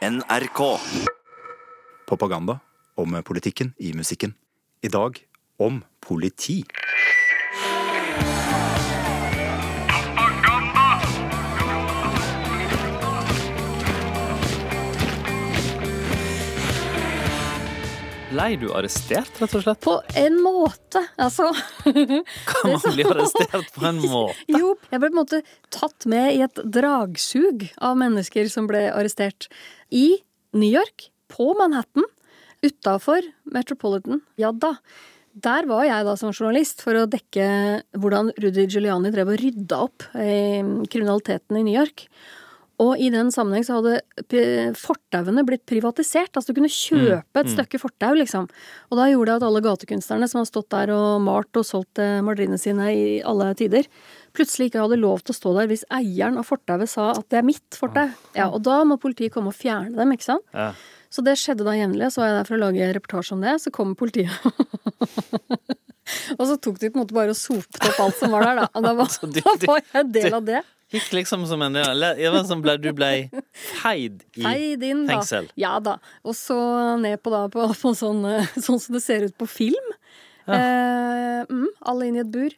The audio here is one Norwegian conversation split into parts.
NRK. Propaganda om politikken i musikken. I dag om politi. Blei du arrestert, rett og slett? På en måte, altså. Kan man bli arrestert på en måte? Jo, jeg ble på en måte tatt med i et dragsug av mennesker som ble arrestert. I New York, på Manhattan, utafor Metropolitan. Ja da. Der var jeg da som journalist for å dekke hvordan Rudy Giuliani drev og rydda opp i kriminaliteten i New York. Og i den sammenheng så hadde fortauene blitt privatisert. Altså du kunne kjøpe et stykke fortau, liksom. Og da gjorde det at alle gatekunstnerne som har stått der og malt og solgt eh, maleriene sine i alle tider, plutselig ikke hadde lov til å stå der hvis eieren av fortauet sa at det er mitt fortau. Ja, og da må politiet komme og fjerne dem, ikke sant. Ja. Så det skjedde da jevnlig. Så var jeg der for å lage reportasje om det. Så kommer politiet. og så tok de på en måte bare og sopte opp alt som var der, da. Og da var, da var jeg en del av det. Gikk liksom som en Det var som ble, du ble feid i Feid inn, da. Ja da. Og så ned på da på, på sånn, eh, sånn som det ser ut på film. Eh, mm, alle inn i et bur.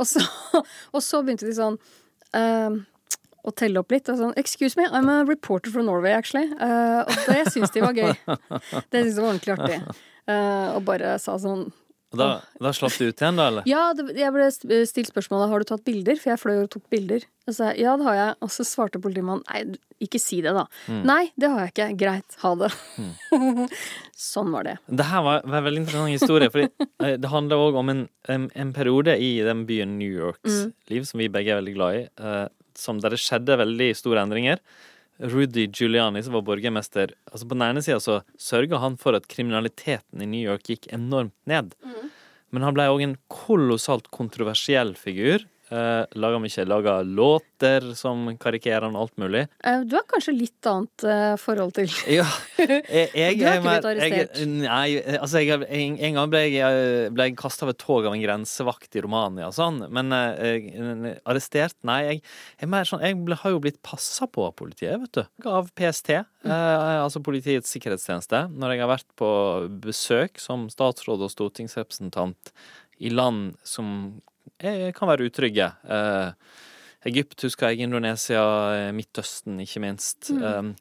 Og så, og så begynte de sånn eh, å telle opp litt. Og sånn, Excuse me, I'm a reporter from Norway, actually. Eh, og det syntes de var gøy. Det syntes de var ordentlig artig. Eh, og bare sa sånn Og da, da slapp du ut igjen, da, eller? Ja, det, jeg ble stilt spørsmålet har du tatt bilder, for jeg fløy og tok bilder. Og sa ja, det har jeg. Og så svarte politimannen nei, ikke si det, da. Nei, det har jeg ikke. Greit, ha det. sånn var det. Det her var, var en veldig interessant historie, Fordi eh, det handler òg om en, en, en periode i den byen New Yorks Mm. liv, som vi begge er veldig glad i, uh, som der det skjedde veldig store endringer. Rudy Giuliani, som var borgermester, altså på den ene sida så sørga han for at kriminaliteten i New York gikk enormt ned. Mm. Men han ble òg en kolossalt kontroversiell figur. Uh, laga mye laga låter som karikerer og alt mulig. Uh, Du har kanskje litt annet uh, forhold til Ja, jeg, jeg, Du har ikke blitt arrestert? Jeg, nei, altså jeg, en, en gang ble jeg, ble jeg kasta av et tog av en grensevakt i Romania og sånn, men arrestert? Nei, jeg, sånn, ble, har jo blitt passa på av politiet, vet du. Av PST, eh, altså Politiets sikkerhetstjeneste, når jeg har vært på besøk som statsråd og stortingsrepresentant i land som kan være utrygge. Eh, Egypt, husker jeg, Indonesia, eh, Midtøsten, ikke minst. Um,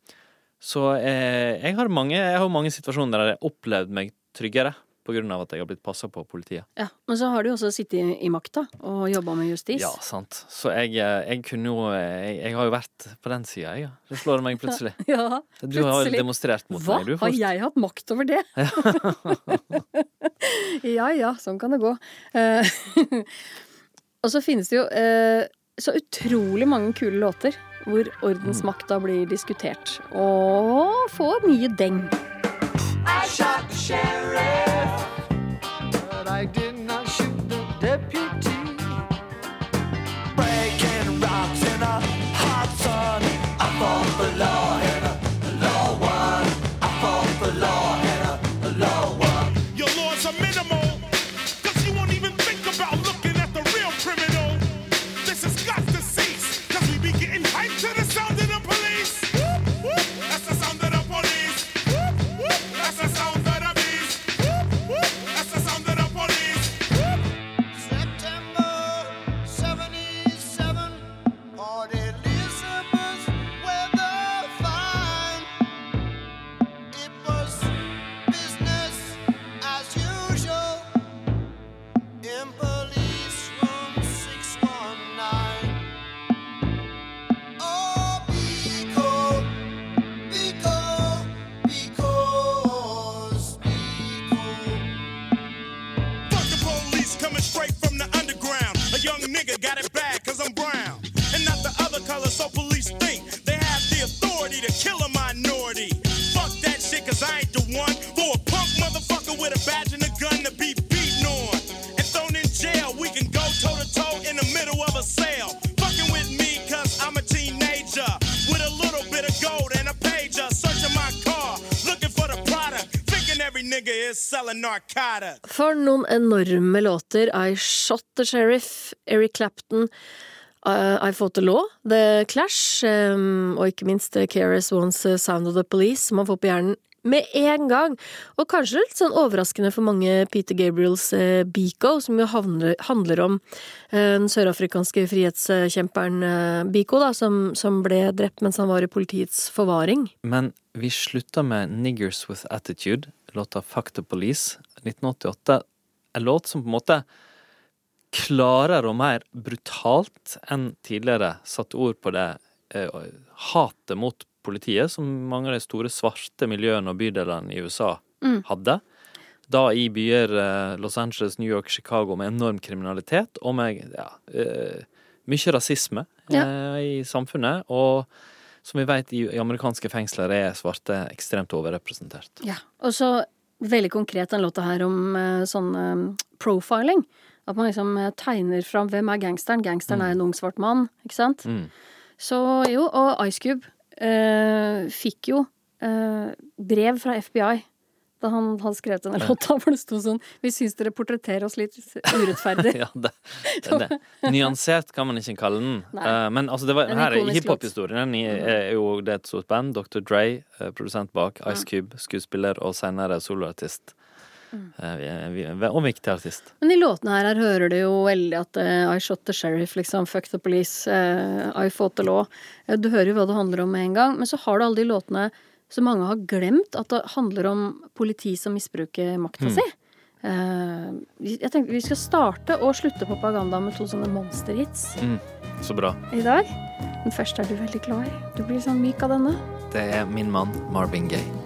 så eh, jeg har mange, jeg har mange situasjoner der jeg har opplevd meg tryggere på grunn av at jeg har blitt passa på av politiet. Ja, Men så har du jo også sittet i, makta og jobba med justis. Ja, sant. Så jeg, eh, jeg kunne jo jeg, jeg har jo vært på den sida, jeg. Det slår meg plutselig. Ja, plutselig. Du har demonstrert mot Hva? meg, du. Hva? Har jeg hatt makt over det? ja ja, sånn kan det gå. Og så finnes det jo eh, så utrolig mange kule låter hvor ordensmakta blir diskutert. Og får mye deng. I shot the sheriff, nigga got it For noen enorme låter. I Shot the Sheriff, Eric Clapton. uh, I Fought the Law, The Clash, um, og ikke minst Keres Wants Ones Sound of the Police, som man får på hjernen med en gang. Og kanskje litt sånn overraskende for mange Peter Gabriels uh, Biko, som jo handler, handler om uh, den sørafrikanske frihetskjemperen uh, Biko, da, som, som ble drept mens han var i politiets forvaring. Men vi slutta med Niggers With Attitude, låta Fuck the Police, 1988. En låt som på en måte klarere og mer brutalt enn tidligere satte ord på det eh, hatet mot politiet som mange av de store svarte miljøene og bydelene i USA hadde. Da i byer eh, Los Angeles, New York, Chicago med enorm kriminalitet og med ja, eh, mye rasisme eh, i samfunnet. Og som vi vet, i, i amerikanske fengsler er svarte ekstremt overrepresentert. Ja. Og så veldig konkret den låta her om eh, sånn um, profiling. At man liksom eh, tegner fram hvem er gangsteren. Gangsteren er en ung svart mann, ikke sant? Mm. Så jo, og Ice Cube eh, fikk jo eh, brev fra FBI da han hadde skrevet denne låta, hvor det sto sånn Vi syns dere portretterer oss litt urettferdig. Ja, det, det, det. Nyansert kan man ikke kalle den. Eh, men altså, det var, her er hiphop-historien. Er jo det er et stort band. Dr. Dre, eh, produsent bak. Ice Cube, skuespiller og senere soloartist. Mm. Eh, og viktig artist. Men i låtene her, her hører du jo veldig at uh, I shot the sheriff, liksom. Fuck the police. Uh, I fought the law. Du hører jo hva det handler om med en gang. Men så har du alle de låtene som mange har glemt at det handler om politi som misbruker makta si. Eh, jeg tenkte Vi skal starte og slutte propaganda med to sånne monsterhits Så bra. i dag. Den første er du veldig glad i. Du blir sånn myk av denne. Det er min mann Marvin Gaye.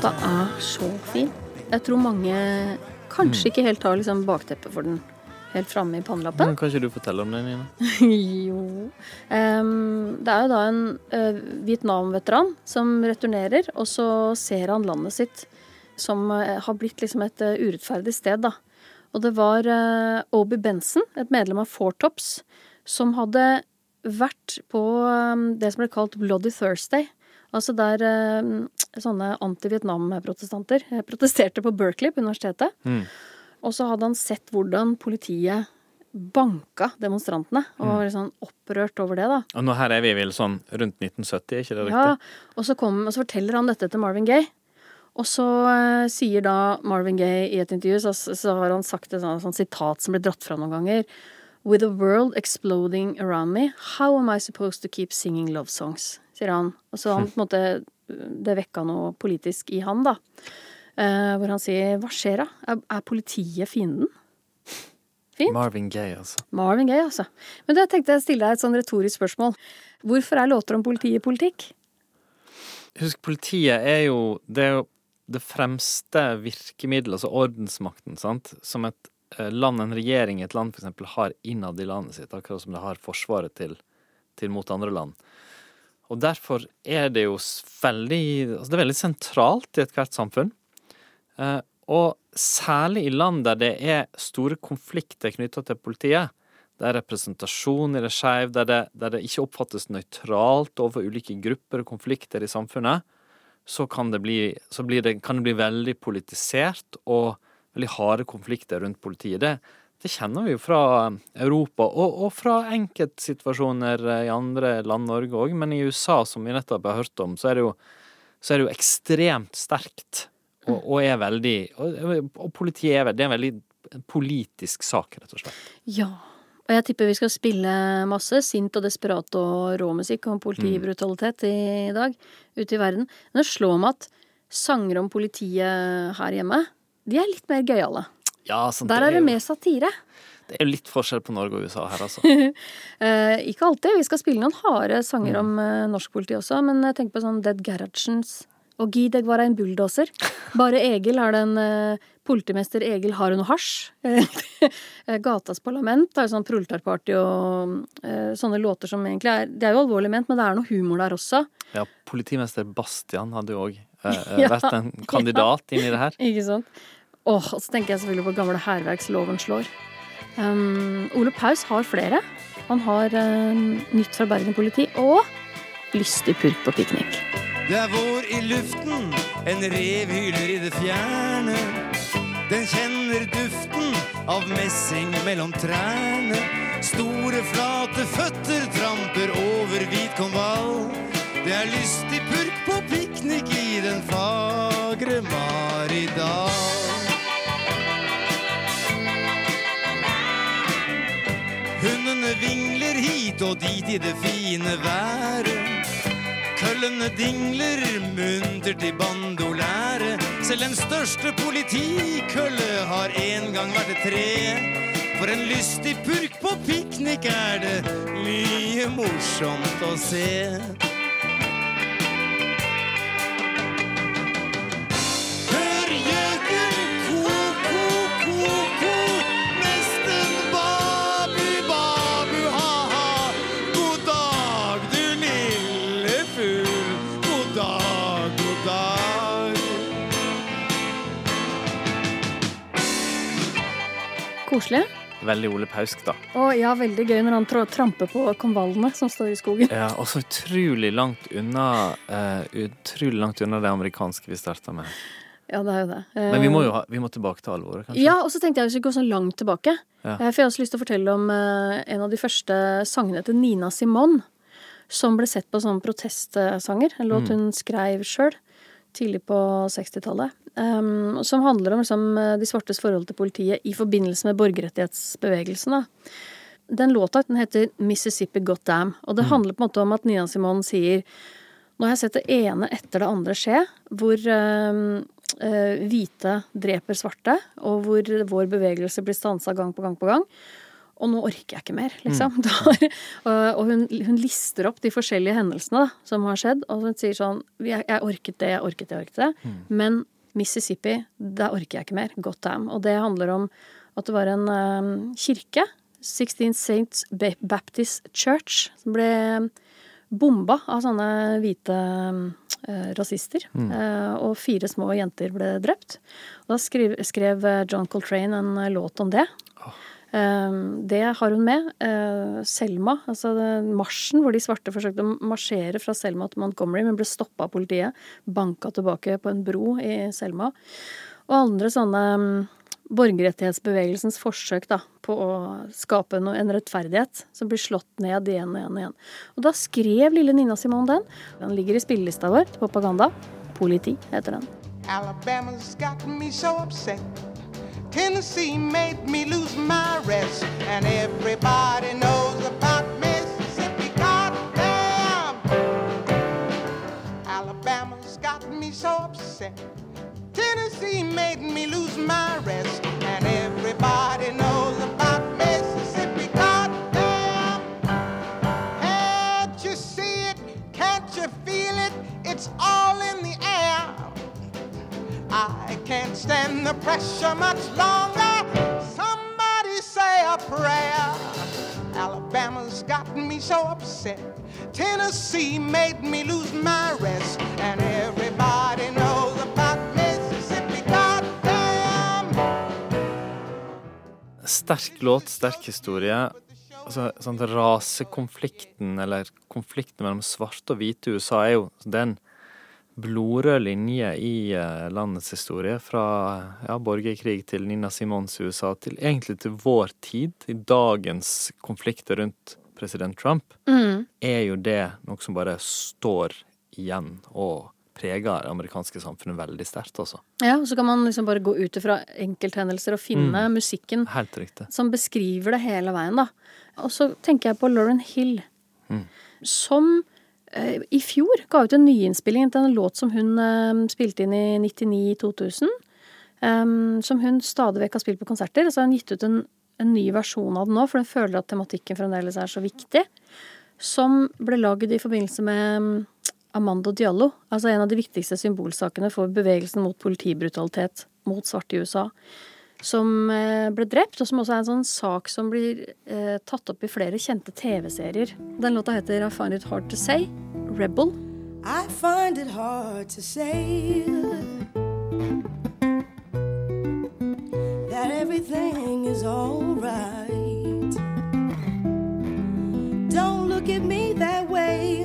Låta er så fin. Jeg tror mange kanskje ikke helt har liksom bakteppet for den helt framme i pannelappen. Men Kan ikke du fortelle om det, Nina? jo. Um, det er jo da en uh, Vietnam-veteran som returnerer, og så ser han landet sitt som uh, har blitt liksom et uh, urettferdig sted, da. Og det var uh, Obi Benson, et medlem av Four Tops, som hadde vært på um, det som ble kalt Bloody Thursday. Altså der sånne anti-Vietnam-protestanter eh, protesterte på Berkeley, på universitetet. Og så hadde han sett hvordan politiet banka demonstrantene, og var litt sånn opprørt over det, da. Og nå her er vi vel sånn rundt 1970, er ikke det Ja, riktig? og så, kom, og så forteller han dette til Marvin Gaye. Og så eh, sier da Marvin Gaye i et intervju, så, så har han sagt et sånt, sånt sitat som ble dratt fra noen ganger. With the world exploding around me, how am I supposed to keep singing love songs? Sier han. Og så han på en måte Det vekka noe politisk i han, da. Eh, hvor han sier Hva skjer da? Er, er politiet fienden? Fint. Marvin Gaye, altså. Marvin Gaye, altså. Men da tenkte jeg å stille deg et sånn retorisk spørsmål. Hvorfor er låter om politiet politikk? Husk, politiet er jo Det er jo det fremste virkemiddelet, altså ordensmakten, sant, som et eh, land, en regjering i et land eksempel har innad i landet sitt, akkurat som det har forsvaret til, til mot andre land. Og derfor er det jo veldig altså Det er veldig sentralt i ethvert samfunn. Eh, og særlig i land der det er store konflikter knytta til politiet, der representasjonen er skeiv, der, det- der det ikke oppfattes nøytralt overfor ulike grupper og konflikter i samfunnet, så, kan det, bli, så det, kan det bli veldig politisert og veldig harde konflikter rundt politiet. Det, det kjenner vi jo fra Europa, og, og fra enkeltsituasjoner i andre land, Norge òg. Men i USA, som vi nettopp har hørt om, så er det jo, så er det jo ekstremt sterkt. Og, og er veldig Og, og politiet er, veldig det er en veldig politisk sak, rett og slett. Ja. Og jeg tipper vi skal spille masse sint og desperat og rå musikk om politibrutalitet i dag ute i verden. Men det slår meg at sanger om politiet her hjemme, de er litt mer gøyale. Ja, sant, Der er det mer satire. det er litt forskjell på Norge og USA her, altså. Eh, ikke alltid. Vi skal spille noen harde sanger om eh, norsk politi også, men jeg tenker på sånn Dead Gerhardsens og Gi deg var en bulldoser. Bare Egil har den eh, Politimester Egil har noe hasj. Eh, Gatas parlament har jo sånn proletarparty og eh, sånne låter som egentlig er Det er jo alvorlig ment, men det er noe humor der også. Ja, politimester Bastian hadde jo òg eh, Ja, vært en kandidat ja. i det her. Ikke sant? Åh, og så tenker jeg selvfølgelig på gamle hærverksloven slår. Um, Ole Paus har flere. Han har um, Nytt fra Bergen politi og Lystig purk på piknik. Det er vår i luften, en rev hyler i det fjerne. Den kjenner duften av messing mellom trærne. Store, flate føtter tramper over hvit konvall. Det er lystig purk på piknik i den fagre Maridal. Vingler hit og dit i det fine været. Køllene dingler muntert i bandolære. Selv den største politikølle har en gang vært et tre. For en lystig purk på piknik er det mye morsomt å se. Koselig. Veldig Ole Pausk, da. Og ja, veldig gøy når han tramper på konvallene som står i skogen. Ja, og så utrolig langt unna uh, Utrolig langt unna det amerikanske vi starta med. Ja, det er jo det. Men vi må jo ha, vi må tilbake til alvoret, kanskje? Ja, og så tenkte jeg vi skulle gå så langt tilbake. Ja. Eh, For jeg har også lyst til å fortelle om eh, en av de første sangene til Nina Simone. Som ble sett på som protestsanger. En låt hun skrev sjøl tidlig på 60-tallet. Um, som handler om liksom, eh, de svartes forhold til politiet i forbindelse med borgerrettighetsbevegelsen. Da. Den låta den heter 'Mississippi Got Dam'. Og det handler på en måte om at Nina Simone sier Nå har jeg sett det ene etter det andre skje, hvor um, hvite dreper svarte, og hvor vår bevegelse blir stansa gang på gang på gang. Og nå orker jeg ikke mer, liksom. Da og hun, hun lister opp de forskjellige hendelsene da, som har skjedd, og hun sier sånn Jeg, jeg orket det, jeg orket det, jeg orket det. Men Mississippi, der orker jeg ikke mer. God damn. Og det handler om at det var en um, kirke, 16 Saints Baptist Church, som ble bomba av sånne hvite eh, rasister. Eh, og fire små jenter ble drept. Og da skrev, skrev eh, John Coltrane en låt om det. Eh, det har hun med. Eh, Selma, altså marsjen hvor de svarte forsøkte å marsjere fra Selma til Montgomery, men ble stoppa av politiet. Banka tilbake på en bro i Selma. Og andre sånne mm, borgerrettighetsbevegelsens forsøk da, på å skape en rettferdighet som blir slått ned igjen og igjen og igjen. Og da skrev lille Nina Simone den. Den ligger i spillelista vår til Propaganda. Politi heter den. Alabama's got me so upset. Tennessee made me lose my rest. And everybody knows about Mississippi. Goddamn! Alabama's got me so upset. Tennessee made me lose my rest. And everybody pressure much longer. Somebody say a prayer. Alabama's got me so upset. Tennessee made me lose my rest. And everybody knows about Mississippi. Goddamn! Sterk låt, sterk historie. Altså, sånn Rasekonflikten, eller konflikten mellom svarte og hvite i USA, er jo den blodrød linje i eh, landets historie. Fra ja, borgerkrig til Nina Simons USA til egentlig til vår tid. I dagens konflikter rundt president Trump. Er jo det noe som bare står igjen og preger det amerikanske samfunnet veldig sterkt, altså. Ja, og så kan man liksom bare gå ut ifra enkelthendelser og finne musikken Helt riktig. som beskriver det hele veien, da. Og så tenker jeg på Lauren Hill, som eh, i fjor ga ut en nyinnspilling til en låt som hun eh, spilte inn i 99-2000. som hun stadig vekk har spilt på konserter. Så har hun gitt ut en, en ny versjon av den nå, for hun føler at tematikken fremdeles er så viktig. Som ble lagd i forbindelse med Amando Diallo, altså en av de viktigste symbolsakene for bevegelsen mot politibrutalitet mot svarte i USA som eh, ble drept, og som også er en sånn sak som blir eh, tatt opp i flere kjente TV-serier. Den låta heter I Find It Hard To Say, Rebel. I find it hard to say that everything is alright. Don't look at me that way.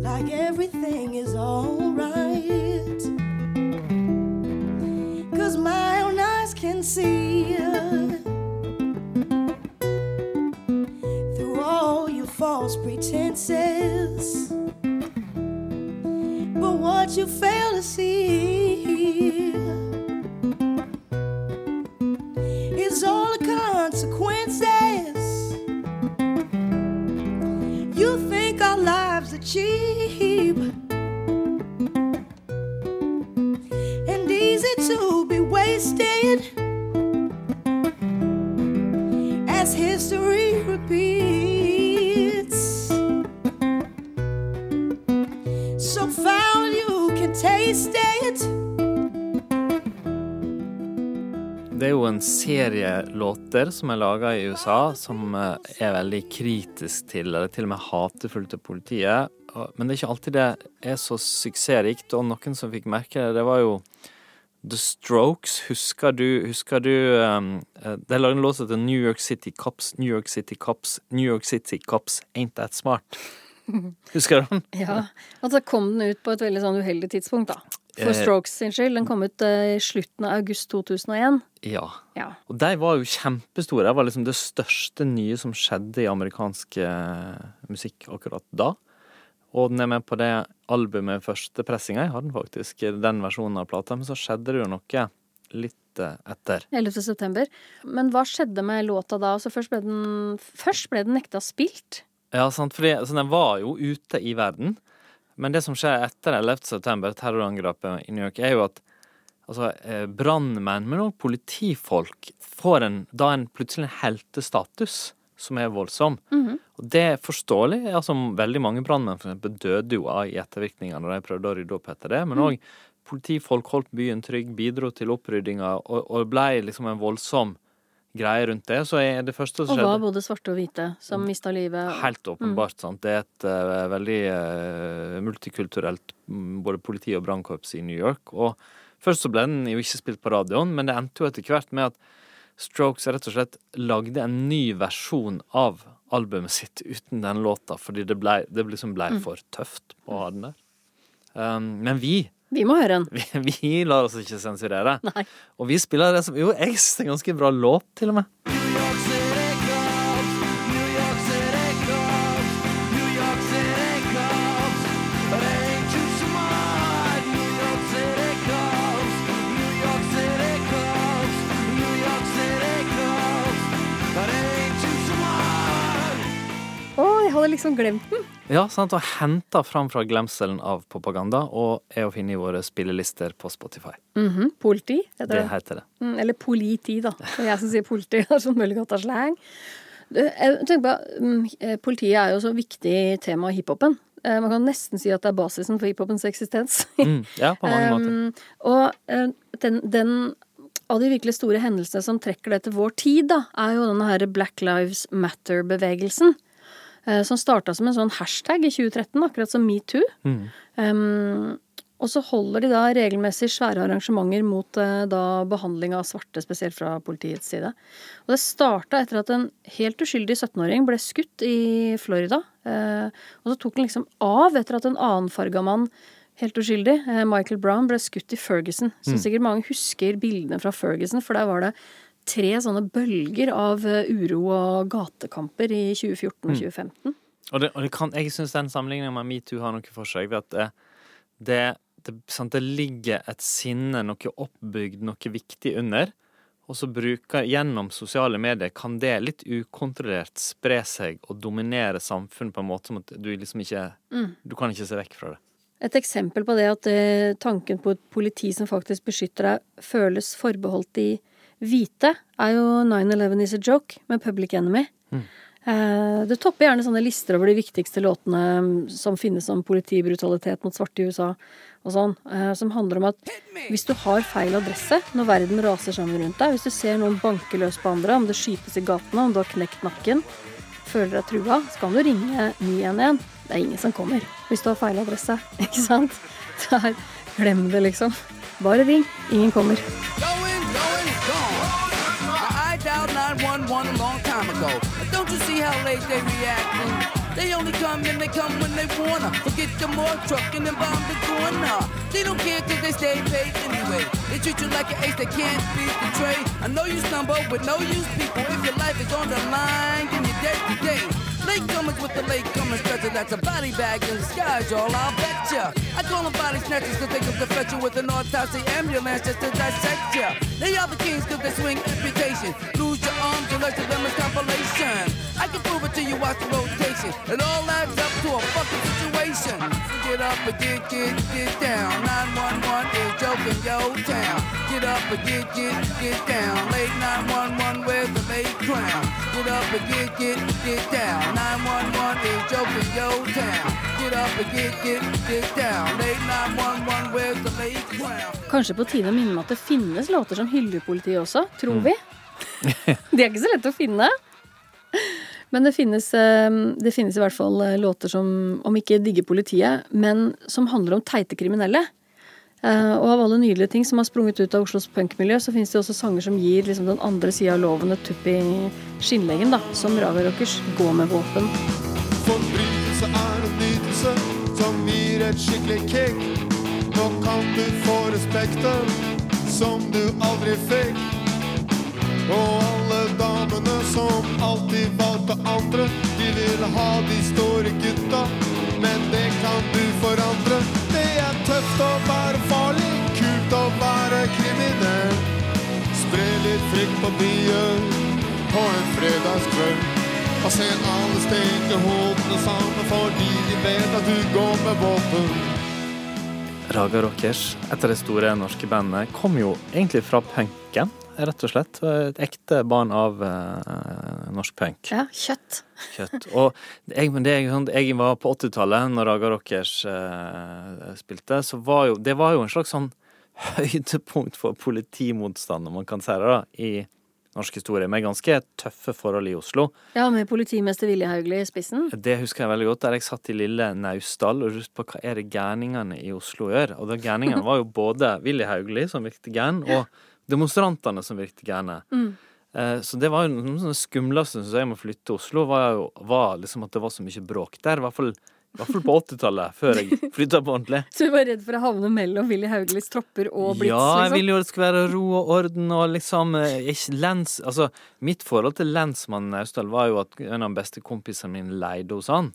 Like everything is alright. See. through all your false pretenses. But what you fail to see is all en serie låter som er laga i USA, som eh, er veldig kritisk til, eller til og med hatefull til politiet. Men det er ikke alltid det er så suksessrikt, og noen som fikk merke det, det var jo The Strokes. Husker du, husker du um, De lagde en låt som heter New York City Cops, New York City Cops, New York City Cops Ain't That Smart. Husker du den? Ja, Og så kom den ut på et veldig sånn uheldig tidspunkt, da. For Eh. Strokes sin skyld. Den kom ut eh, i slutten av august 2001. Ja. Ja. Og de var jo kjempestore. Det var liksom det største nye som skjedde i amerikansk eh, musikk akkurat da. Og den er med på det albumet, førstepressinga. Jeg har den faktisk, den versjonen av plata. Men så skjedde det jo noe litt etter. 11. september. Men hva skjedde med låta da? Altså først ble den, først ble den nekta spilt. Ja, sant, fordi altså, den var jo ute i verden. Men det som skjer etter 11. september, terrorangrepet i New York, er jo at altså, eh, brannmenn, men òg politifolk, får en, da en plutselig en heltestatus som er voldsom. Og det er forståelig. Altså, veldig mange brannmenn for eksempel, døde jo av i ettervirkningene når de prøvde å rydde opp etter det. Men òg politifolk holdt byen trygg, bidro til opprydninga, og, og ble liksom en voldsom greie rundt det. Så er det første som Og skjedde var både svarte og hvite som mista livet. Helt åpenbart. sant? Det er et uh, veldig uh, multikulturelt mm, både politi- og brannkorps i New York. Og først så ble den jo ikke spilt på radioen, men det endte jo etter hvert med at Strokes rett og slett lagde en ny versjon av albumet sitt uten den låta, fordi det, ble, det liksom ble for tøft å ha den der. Um, men vi, Vi må høre den. vi, vi lar oss ikke sensurere. Nei. Og vi spiller det som Jo, jeg synes det er en ganske bra låt, til og med. Å, jeg hadde liksom glemt den. Ja, sant, og henta fram fra glemselen av propaganda, og er å finne i våre spillelister på Spotify. Mhm, Politi, heter Det det. heter det. Mm, Eller politi, da. Er jeg som sier politi. Er sånn mulig godt av slang. Jeg tenker på, mm, eh, Politiet er jo så viktig tema i hiphopen. Eh, Man kan nesten si at det er basisen for hiphopens eksistens. Mm, ja, på mange måter. Og eh, den, den av de virkelig store hendelsene som trekker det til vår tid, da, er jo denne her Black Lives Matter-bevegelsen. Eh, Som starta som en sånn hashtag i 2013, akkurat som metoo. Mm. Um, Og så holder de da regelmessig svære arrangementer mot eh, da behandling av svarte, spesielt fra politiets side. Og det starta etter at en helt uskyldig 17-åring ble skutt i Florida. Eh, og så tok den liksom av etter at en annenfarga mann, helt uskyldig, eh, Michael Brown, ble skutt i Ferguson. Så sikkert mange husker bildene fra Ferguson, for der var det tre sånne bølger av eh, uro og gatekamper i 2014 og 2015. Og det, og det kan, jeg syns den sammenligningen med metoo har noe for seg. ved at det, det, sant, det ligger et sinne, noe oppbygd, noe viktig under. Og så bruker gjennom sosiale medier kan det litt ukontrollert spre seg og dominere samfunnet på en måte som at du liksom ikke Du kan ikke se vekk fra det. Et eksempel på det at eh, tanken på et politi som faktisk beskytter deg, føles forbeholdt de hvite, er jo 9-11 is a joke med Public Enemy. Eh, det topper gjerne sånne lister over de viktigste låtene mm, som finnes om politibrutalitet mot svarte i USA og sånn, eh, som handler om at hvis du har feil adresse når verden raser sammen rundt deg, hvis du ser noen banke løs på andre, om det skytes i gatene, om du har knekt nakken, føler deg trua, så kan du ringe 911. Det er ingen som kommer hvis du har feil adresse, ikke sant? Så er, glem det, liksom. Bare ring. Ingen kommer. Late they reacting? They only come and they come when they wanna. Forget the more trucking and bomb the corner. They don't care cause they stay paid anyway. They treat you like an ace they can't be betrayed. I know you stumble with no use people. If your life is on the line, then you're dead today. Late comers with the late comers stretcher, that's a body bag in disguise, y'all, I'll betcha. I call them body snatchers cause they come to fetch you with an autopsy ambulance just to dissect ya. They are the kings cause they swing amputation. Lose your arms, the of them is compilation. I can prove it to you, watch the rotation. It all adds up to a fucking situation. Get up and get, get, get down. 911 is joking yo town. Get up and get, get, get down. Late 911 wears the late crown. Get up and get, get, get down. 911 is joking yo town. Get up and get, get, get down. Late 911 where's the late crown. Kanskje på tide å minne om at det finnes låter som hyller politiet også, tror vi. De er ikke så lette å finne. Men det finnes, eh, det finnes i hvert fall eh, låter som, om ikke digger politiet, men som handler om teite kriminelle. Eh, Og av alle nydelige ting som har sprunget ut av Oslos punkmiljø, så finnes det også sanger som gir liksom den andre sida av loven et tupp i skinnleggen, da. Som Raga Rockers 'Gå med våpen'. Forbrytelse er en nytelse som gir et skikkelig kick. Nå kan du få respekten som du aldri fikk. Og alle damene som alltid valgte andre, de vil ha de store gutta. Men det kan du forandre. Tøft å være farlig, kult å være kriminell. Spre litt frykt på byen på en fredagskveld. Og ser alle steke hodene sammen fordi de vet at du går med våpen. Raga Rockers, et av de store norske bandene, kom jo egentlig fra punken, rett og slett. Et ekte barn av eh, norsk punk. Ja, kjøtt. Kjøtt. Og jeg, men det sånn, jeg var på 80-tallet, når Raga Rockers eh, spilte, så var jo det var jo en slags sånn høydepunkt for politimotstand, om man kan si det, da, i norsk historie, med ganske tøffe forhold i Oslo. Ja, med politimester Willy Hauglie i spissen. Det husker jeg veldig godt, der jeg satt i lille Naustdal og lurte på hva er det gærningene i Oslo gjør. Og da gærningene var jo både Willy Hauglie, som virket gæren, og demonstrantene som virket gærne. Eh, Så det var jo noe skumleste synes jeg med å flytte til Oslo, var, jo, var liksom at det var så mye bråk der. I hvert fall, i hvert fall på 80-tallet, før jeg flytta på ordentlig. Så du var redd for å havne mellom Willy Hauglies tropper og Blitz, ja, jeg liksom? ville jo det skulle være ro og orden og liksom eh, ikke lens... Altså, mitt forhold til lensmannen Austdal var jo at en av de beste kompisene mine leide hos han.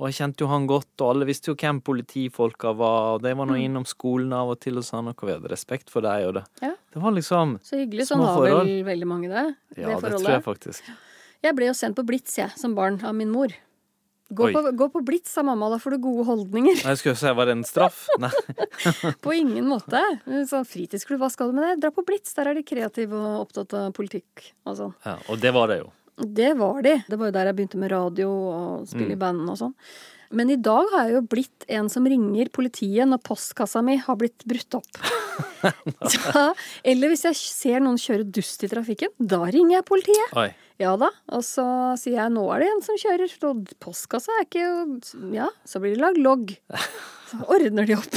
Og jeg kjente jo han godt, og alle visste jo hvem politifolka var, og de var nå Mm. innom skolen av og til og sånn, og vi hadde respekt for deg og det. Ja. Det var liksom Så hyggelig. Sånn har vel veldig mange det. Ja, det forholdet. tror jeg faktisk. Jeg ble jo sendt på Blitz, jeg, som barn av min mor. Gå Oi. på, gå på Blitz, sa mamma, da får du gode holdninger. Jeg skulle si, var det en straff? Nei. På ingen måte. Sånn fritidsklubb, hva skal du med det? Dra på Blitz, der er de kreative og opptatt av politikk og sånn. Ja, og det var det jo. Det var de. Det var jo der jeg begynte med radio og spille i band og sånn. Men i dag har jeg jo blitt en som ringer politiet når postkassa mi har blitt brutt opp. Så, eller hvis jeg ser noen kjøre dust i trafikken, da ringer jeg politiet. Oi. Ja da. Og så sier jeg nå er det en som kjører. Og postkassa er ikke Ja, så blir det lagd logg. Så ordner de opp.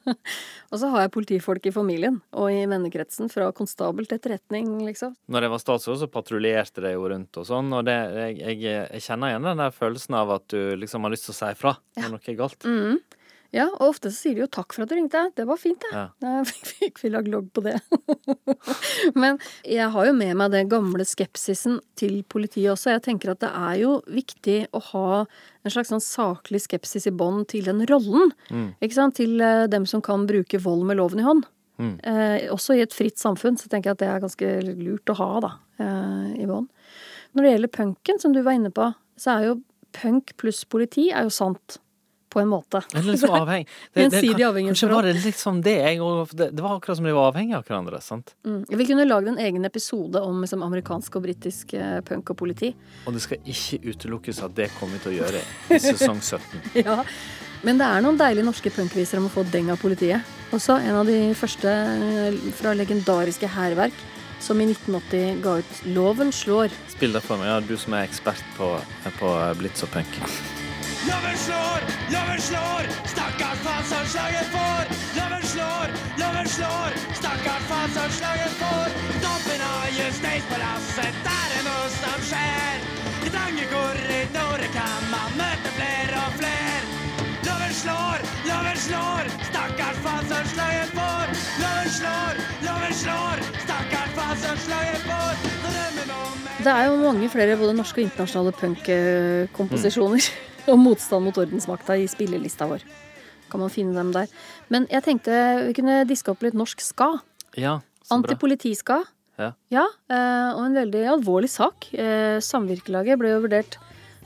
og så har jeg politifolk i familien og i vennekretsen, fra konstabel til etterretning, liksom. Når jeg var statsråd, så patruljerte det jo rundt og sånn, og det, jeg, jeg, jeg kjenner igjen den der følelsen av at du liksom har lyst til å si ifra når noe er galt. Mm. Ja, og ofte så sier de jo takk for at du ringte. Det var fint, det. Ja. Jeg fikk vi lagd logg på det. Men jeg har jo med meg den gamle skepsisen til politiet også. Jeg tenker at det er jo viktig å ha en slags sånn saklig skepsis i bånd til den rollen. Ikke sant? Til eh, dem som kan bruke vold med loven i hånd. Eh, også i et fritt samfunn så tenker jeg at det er ganske lurt å ha da, eh, i bånd. Når det gjelder punken, som du var inne på, så er jo punk pluss politi er jo sant. På en måte. Det er liksom avheng... Det, det, avhengighetsforhold. Kanskje var det liksom det jeg og det, det var akkurat som de var avhengige av hverandre. sant? Mm. Vi kunne lagd en egen episode om liksom, amerikansk og britisk eh, punk og politi. Og det skal ikke utelukkes at det kommer vi til å gjøre i sesong 17. Ja. Men det er noen deilige norske punkviser om å få deng av politiet. Også en av de første eh, fra legendariske hærverk, som i 1980 ga ut 'Loven slår'. Spill det for meg, ja, du som er ekspert på, på blitz og punk. Loven slår, loven slår, stakkars faen som slaget får. Loven slår, loven slår, stakkars faen som slaget får. Toppen av Justispalasset, der er noe som skjer. I trange korridorer kan man møte flere og flere. Loven slår, loven slår, stakkars faen som slaget får. Loven slår, loven slår, stakkars faen som slaget får. Det er jo mange flere både norske og internasjonale punkkomposisjoner om motstand mot ordensmakta i spillelista vår. Kan man finne dem der. Men jeg tenkte vi kunne diske opp litt norsk ska. Ja. Antipolitiska. Ja. Ja, eh, og en veldig alvorlig sak. Eh, Samvirkelaget ble jo vurdert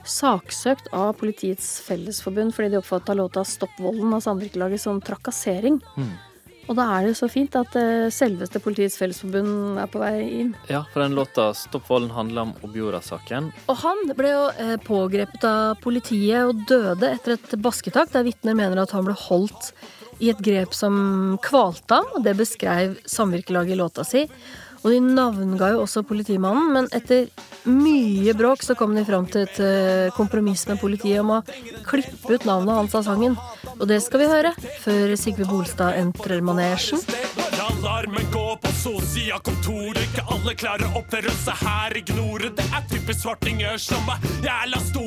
saksøkt av Politiets Fellesforbund fordi de oppfatta låta 'Stopp volden' av Samvirkelaget som trakassering. Mm. Og da er det jo så fint at eh, selveste Politiets Fellesforbund er på vei inn. Ja, for den låta 'Stopp volden' handler om Objora-saken. Og han ble jo eh, pågrepet av politiet og døde etter et basketak, der vitner mener at han ble holdt i et grep som kvalte ham, og det beskrev samvirkelaget i låta si. Og de navnga jo også politimannen, men etter mye bråk så kom de fram til et eh, kompromiss med politiet om å klippe ut navnet hans av sangen. Og det skal vi høre før Sigve Bolstad entrer manesjen. Alarmen går på sosia kontoret Ikke alle klarer å oppføre seg her Ignore Det er typisk svartinger som er jævla store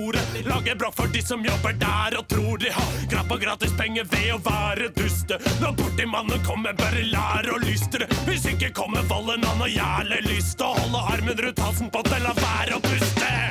Lager bråk for de som jobber der Og tror de har og gratis penger Ved å være duste. Når bortimannen kommer bare lære å lystre. Hvis ikke kommer volden Han har jævlig lyst. Til å holde armen rundt halsen på til å være å puste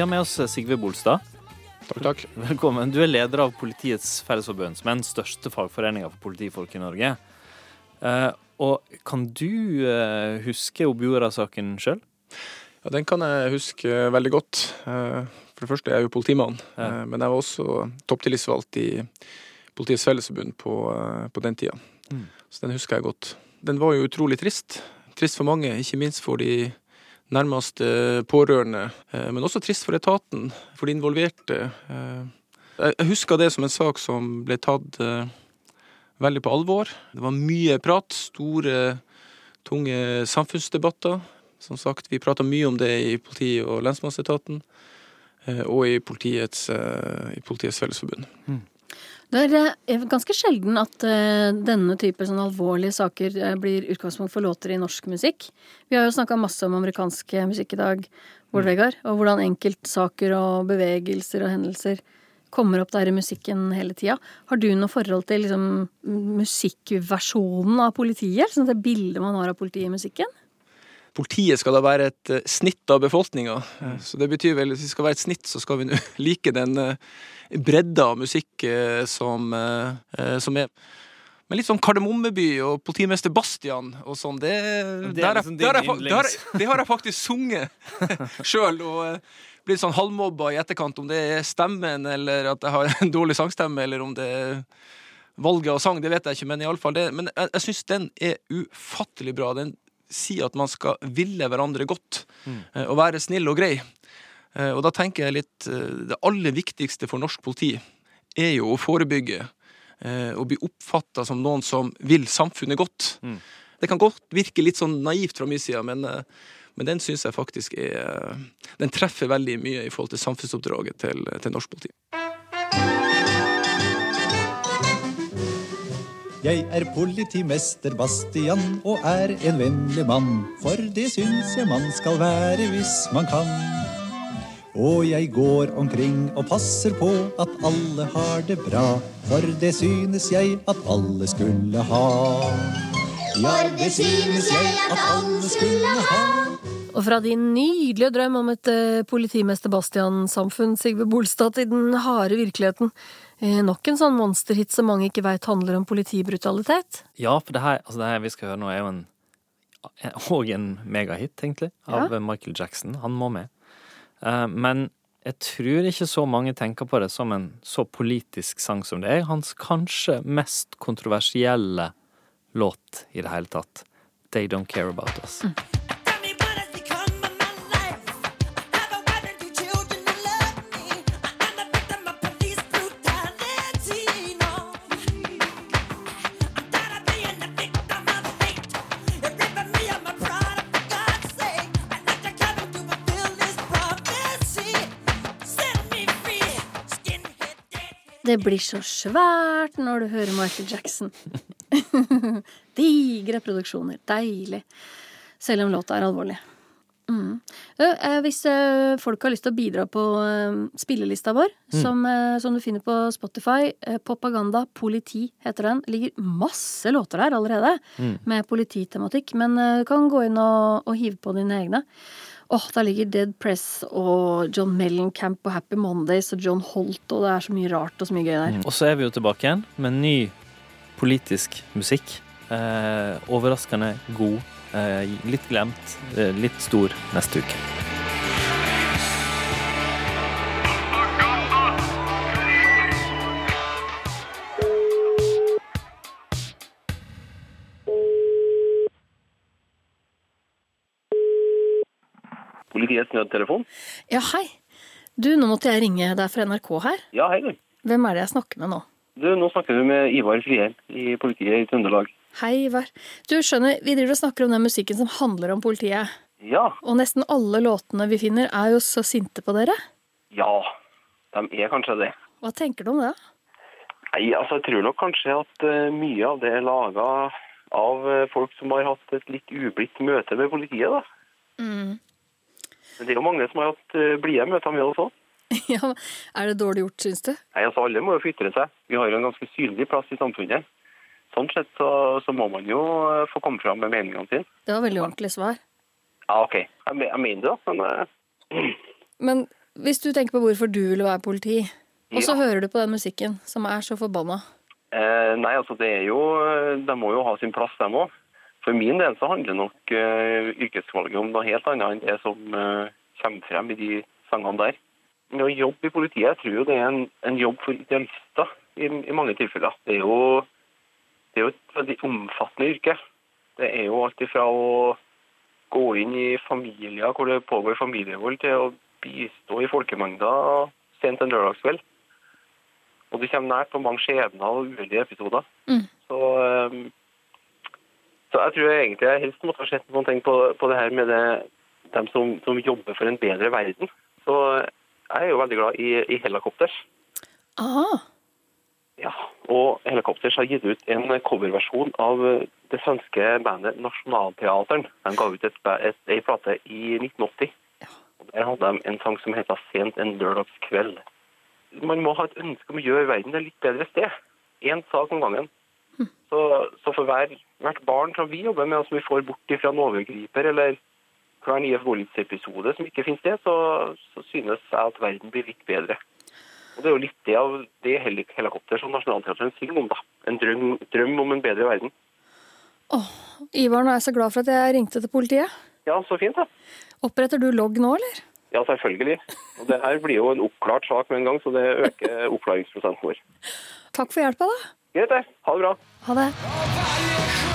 Vi har med oss Sigve Bolstad. Takk, takk. Velkommen. Du er leder av Politiets Fellesforbund, som er den største fagforeninga for politifolk i Norge. Uh, og kan du uh, huske Obiora-saken sjøl? Ja, Den kan jeg huske veldig godt. Uh, For det første er jeg jo politimann, Ja. eh, men jeg var også topptillitsvalgt i Politiets Fellesforbund på, eh, på den tida. Mm. Så den husker jeg godt. Den var jo utrolig trist. Trist for mange, ikke minst for de nærmeste pårørende, eh, men også trist for etaten, for de involverte. Eh, Jeg husker det som en sak som ble tatt eh, veldig på alvor. Det var mye prat, store, tunge samfunnsdebatter. Som sagt, vi prata mye om det i politi- og lensmannsetaten, eh, og i Politiets, eh, i politiets Fellesforbund. Det er eh, ganske sjelden at eh, denne type sånn alvorlige saker eh, blir utgangspunkt for låter i norsk musikk. Vi har jo snakka masse om amerikansk musikk i dag, Bård Vegar, og hvordan enkeltsaker og bevegelser og hendelser kommer opp der i musikken hele tida. Har du noe forhold til liksom, musikkversjonen av politiet? Sånn det bildet man har av politiet i musikken? Politiet skal da være et eh, snitt av befolkninga, så det betyr vel hvis vi skal være et snitt, så skal vi like den eh, bredda av musikk eh, som, som er. Men litt sånn Kardemommeby og politimester Bastian og sånn, det, Det er det, har jeg, liksom der, der, der, det, har jeg, faktisk sunget sjøl. Og blitt sånn halvmobba i etterkant, om det er stemmen eller at jeg har en dårlig sangstemme, eller om det er valget av sang, det vet jeg ikke, men i alle fall det. Men jeg, jeg syns den er ufattelig bra. Den sier at man skal ville hverandre godt mm. og være snill og grei. Eh, Og da tenker jeg litt eh, Det aller viktigste for norsk politi er jo å forebygge eh, og bli oppfatta som noen som vil samfunnet godt. Det kan godt virke litt sånn naivt fra min side, men, eh, men den syns jeg faktisk er eh, Den treffer veldig mye i forhold til samfunnsoppdraget til, til norsk politi. Jeg er politimester Bastian og er en vennlig mann. For det syns jeg man skal være hvis man kan. Og jeg går omkring og passer på at alle har det bra. For det synes jeg at alle skulle ha. For det synes jeg at alle skulle ha. Og fra din nydelige drøm om et eh, politimester Bastian-samfunn, Sigve Bolstad, til den harde virkeligheten. Eh, nok en sånn monsterhit som mange ikke veit handler om politibrutalitet. Ja, for det her, altså det her vi skal høre nå, er jo en og en megahit, egentlig, av Michael Jackson. Han må med. Eh, Men jeg tror ikke så mange tenker på det som en så politisk sang som det er. Hans kanskje mest kontroversielle låt i det hele tatt. They Don't Care About Us. Det blir så svært når du hører Michael Jackson. Digre produksjoner. Deilig. Selv om låta er alvorlig. Mm. Eh, Hvis eh, folk har lyst til å bidra på eh, spillelista vår, som, eh, som du finner på Spotify, eh, Propaganda politi heter den. Det ligger masse låter der allerede med polititematikk, men eh, du kan gå inn og, og hive på dine egne. Åh, Der ligger Dead Press og John Mellencamp og Happy Mondays og John Holt, og det er så mye rart og så mye gøy der. Og så er vi jo tilbake igjen med ny politisk musikk. Eh, overraskende god. Eh, litt glemt, eh, litt stor neste uke. Politiets nødtelefon? Ja, hei. Du, nå måtte jeg ringe deg fra NRK her. Ja, hei du. Hvem er det jeg snakker med nå? Du, Nå snakker du med Ivar Friel i politiet i Trøndelag. Hei, Ivar. Du skjønner, vi driver og snakker om den musikken som handler om politiet. Ja, Og nesten alle låtene vi finner, er jo så sinte på dere. ja, de er kanskje det. Hva tenker du om det? Nei, altså jeg tror nok kanskje at eh, mye av det er laga av eh, folk som har hatt et litt ublidt møte med politiet, da. Mm. Men det er jo mange som har hatt uh, blide møter med oss òg. Ja, Er det dårlig gjort, syns du? Nei, altså alle må jo få ytre seg. Vi har jo en ganske synlig plass i samfunnet. Sånn sett så, så må man jo eh, få komme fram med meningene sine. Det var veldig ordentlig svar. Ja, OK. Jeg, jeg mener det. Men uh... Men hvis du tenker på hvorfor du ville være politi, og så Ja. hører du på den musikken som er så forbanna Eh, nei, altså det er jo De må jo ha sin plass, dem òg. For min del så handler nok uh, yrkesvalget om noe helt annet enn det som uh, kommer frem i de sangene der. Men å jobbe i politiet, jeg tror jo det er en, en jobb for idealister i, i mange tilfeller. Det er, jo, det er jo et veldig omfattende yrke. Det er jo alt ifra å gå inn i familier hvor det pågår familievold, til å bistå i folkemengder sent en lørdagskveld. Og du kommer nært på mange skjebner og uheldige episoder. Mm. Så, ehm, så jeg tror jeg egentlig jeg helst måtte ha sett noen ting på, på det her med det, dem som, som jobber for en bedre verden. Så jeg er jo veldig glad i, i Helikopters. Aha. Ja, og Helikopters har gitt ut en coverversjon av det svenske bandet Nationalteatern. De ga ut et, plate i 1980. Og Der hadde de en sang som heter 'Sent en lørdagskveld'. Man må ha et ønske om å gjøre verden et litt bedre sted. Én sak om gangen. Så, så for hver, hvert barn som vi jobber med, og som vi får bort fra en overgriper, eller hver nye voldsepisode som ikke finner sted, så, så synes jeg at verden blir litt bedre. Og Det er jo litt det av det heli- helikopter som Nationaltheatret synger om. da. En drøm, drøm om en bedre verden. Åh, Ivar, nå er jeg så glad for at jeg ringte til politiet. Ja, så fint, da. Oppretter du logg nå, eller? Ja, selvfølgelig. Og Det her blir jo en oppklart sak med en gang, så det øker oppklaringsprosenten vår. Takk for hjelpa, da. Greit, det. Ha det bra. Ha det.